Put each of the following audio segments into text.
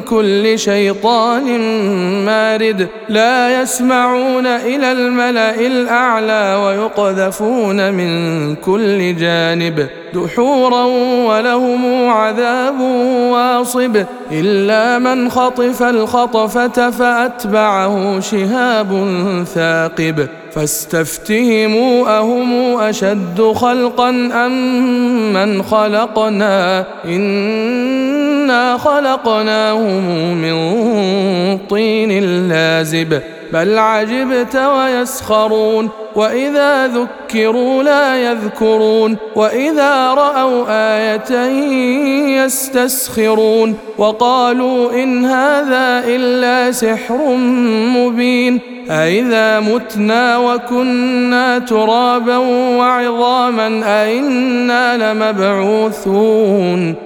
كل شيطان مارد. لا يسمعون إلى الملأ الأعلى ويقذفون من كل جانب. دحورا ولهم عذاب واصب. إلا من خطف الخطفة فأتبعه شهاب ثاقب. فاستفتهموا أهم أشد خلقا أم من خلقنا. انا خلقناهم من طين لازب بل عجبت ويسخرون واذا ذكروا لا يذكرون واذا راوا إيه يستسخرون وقالوا ان هذا الا سحر مبين أإذا متنا وكنا ترابا وعظاما أإنا لمبعوثون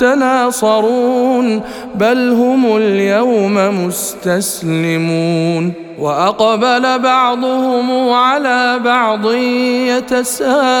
تناصرون بل هم اليوم مستسلمون. وأقبل بعضهم على بعض يتساءلون.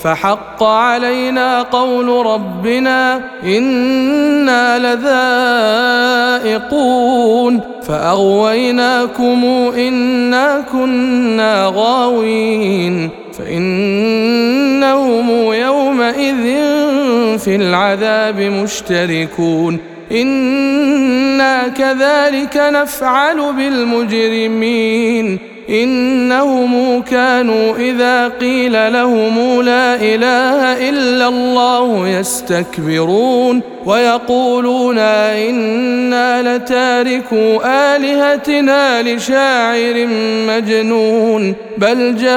فحق علينا قول ربنا إنا لذائقون فأغويناكم إنا كنا غاوين فإنهم يومئذ في العذاب مشتركون إنا كذلك نفعل بالمجرمين إنهم كانوا إذا قيل لهم لا إله إلا الله يستكبرون ويقولون إنا لتاركو آلهتنا لشاعر مجنون بل جاء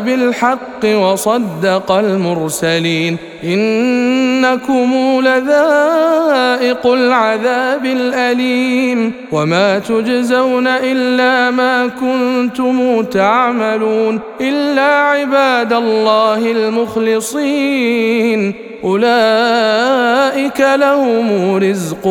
بالحق وصدق المرسلين إنكم لذائق العذاب الأليم وما تجزون إلا ما كنتم تعملون إلا عباد الله المخلصين. أولئك لهم رزق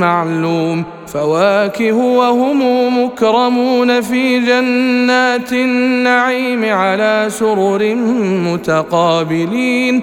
معلوم. فواكه وهم مكرمون في جنات النعيم على سرر متقابلين.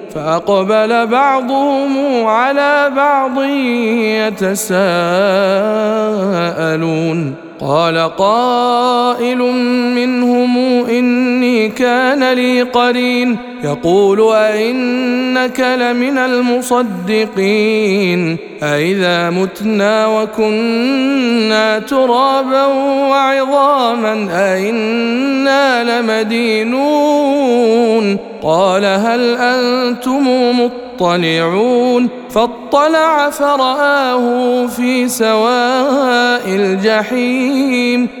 فأقبل بعضهم على بعض يتساءلون. قال قائل منهم إني كان لي قرين. يقول أئنك لمن المصدقين. أئذا متنا وكنا ترابا وعظاما. أئنا لمدينون. قال هل أنتم مطلعون فاطلع فرآه في سواء الجحيم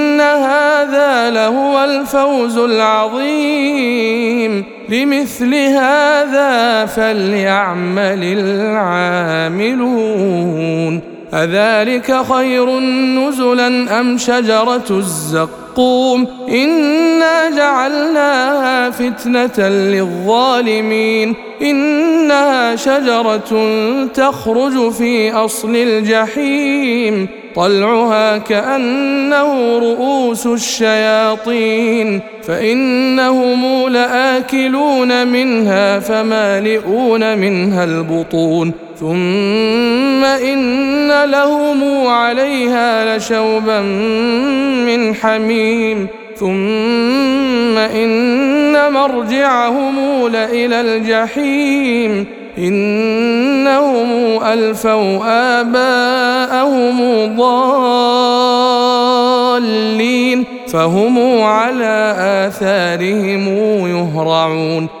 هذا لهو الفوز العظيم لمثل هذا فليعمل العاملون أذلك خير نزلا أم شجرة الزقوم إنا جعلناها فتنة للظالمين إنها شجرة تخرج في أصل الجحيم طلعها كأنه رؤوس الشياطين فإنهم لآكلون منها فمالئون منها البطون ثم إن لهم عليها لشوبا من حميم. ثم إن مرجعهم لإلى الجحيم إنهم ألفوا آباءهم ضالين فهم على آثارهم يهرعون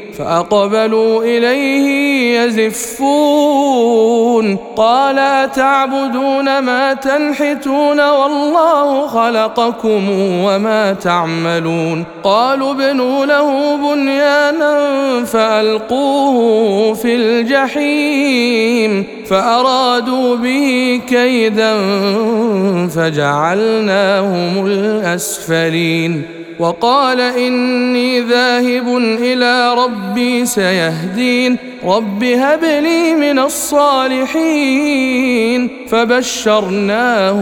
فأقبلوا إليه يزفون. قال أتعبدون ما تنحتون والله خلقكم وما تعملون. قالوا ابنوا له بنيانا فألقوه في الجحيم. فأرادوا به كيدا فجعلناهم الأسفلين. وقال إني ذاهب إلى ربي سيهدين. رب هب لي من الصالحين فبشرناه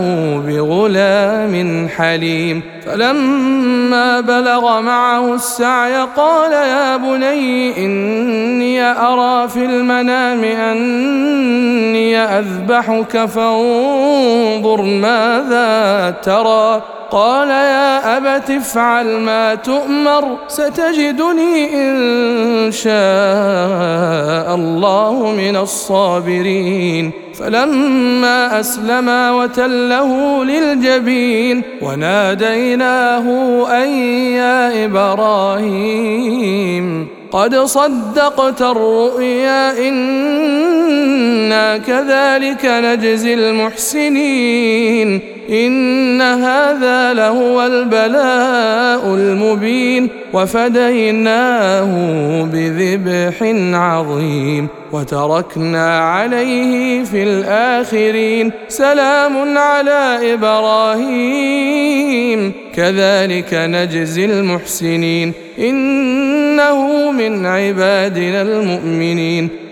بغلام حليم فلما بلغ معه السعي قال يا بني اني ارى في المنام اني اذبحك فانظر ماذا ترى قال يا ابت افعل ما تؤمر ستجدني ان شاء الله من الصابرين. فلما اسلما وتله للجبين وناديناه أن يا إبراهيم قد صدقت الرؤيا إنا كذلك نجزي المحسنين. إن هذا لهو البلاء المبين وفديناه بذبح عظيم وتركنا عليه في الآخرين سلام على إبراهيم. كذلك نجزي المحسنين. إنه من عبادنا المؤمنين.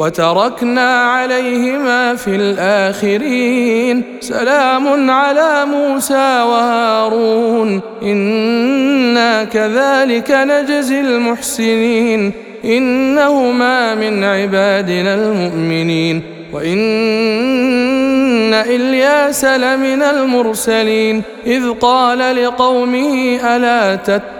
وتركنا عليهما في الآخرين. سلام على موسى وهارون. إنا كذلك نجزي المحسنين. إنهما من عبادنا المؤمنين. وإن إلياس لمن المرسلين. إذ قال لقومه ألا تتقون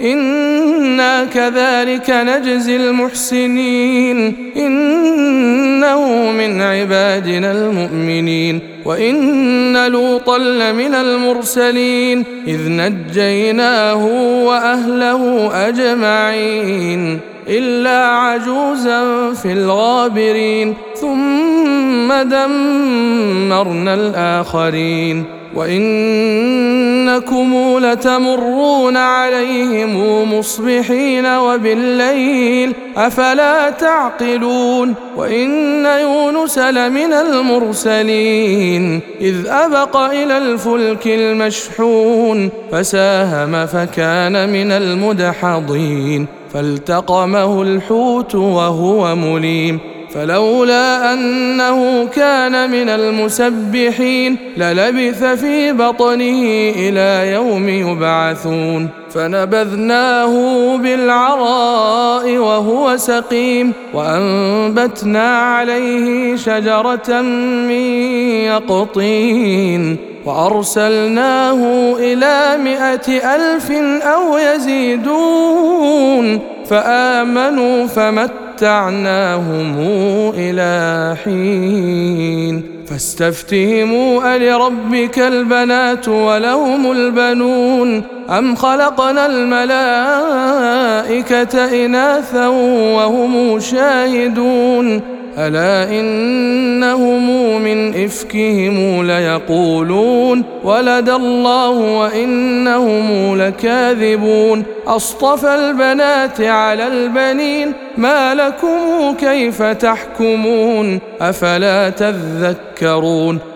أنا كذلك نجزي المحسنين انه من عبادنا المؤمنين وان لوطا لمن المرسلين اذ نجيناه واهله اجمعين الا عجوزا في الغابرين ثم دمرنا الاخرين وإنكم لتمرون عليهم مصبحين وبالليل أفلا تعقلون وإن يونس لمن المرسلين إذ أبق إلى الفلك المشحون فساهم فكان من المدحضين فالتقمه الحوت وهو مليم فلولا أنه كان من المسبحين للبث في بطنه إلى يوم يبعثون فنبذناه بالعراء وهو سقيم وأنبتنا عليه شجرة من يقطين وأرسلناه إلى مائه ألف أو يزيدون فآمنوا فمت متعناهم إلى حين فاستفتهموا ألربك البنات ولهم البنون أم خلقنا الملائكة إناثا وهم شاهدون ألا إنهم من إفكهم ليقولون ولد الله وإنهم لكاذبون أصطفى البنات على البنين ما لكم كيف تحكمون أفلا تذكرون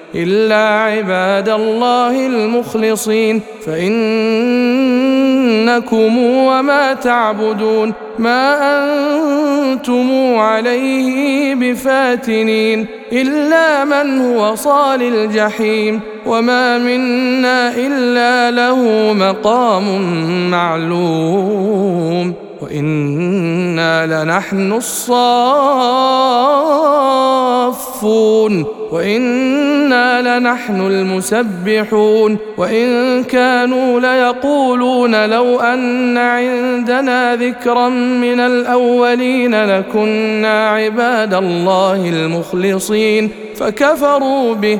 إلا عباد الله المخلصين فإنكم وما تعبدون ما أنتم عليه بفاتنين إلا من هو صال الجحيم وما منا إلا له مقام معلوم وإنا لنحن الصافون وإنا لنحن المسبحون وإن كانوا ليقولون لو أن عندنا ذكرا من الأولين لكنا عباد الله المخلصين فكفروا به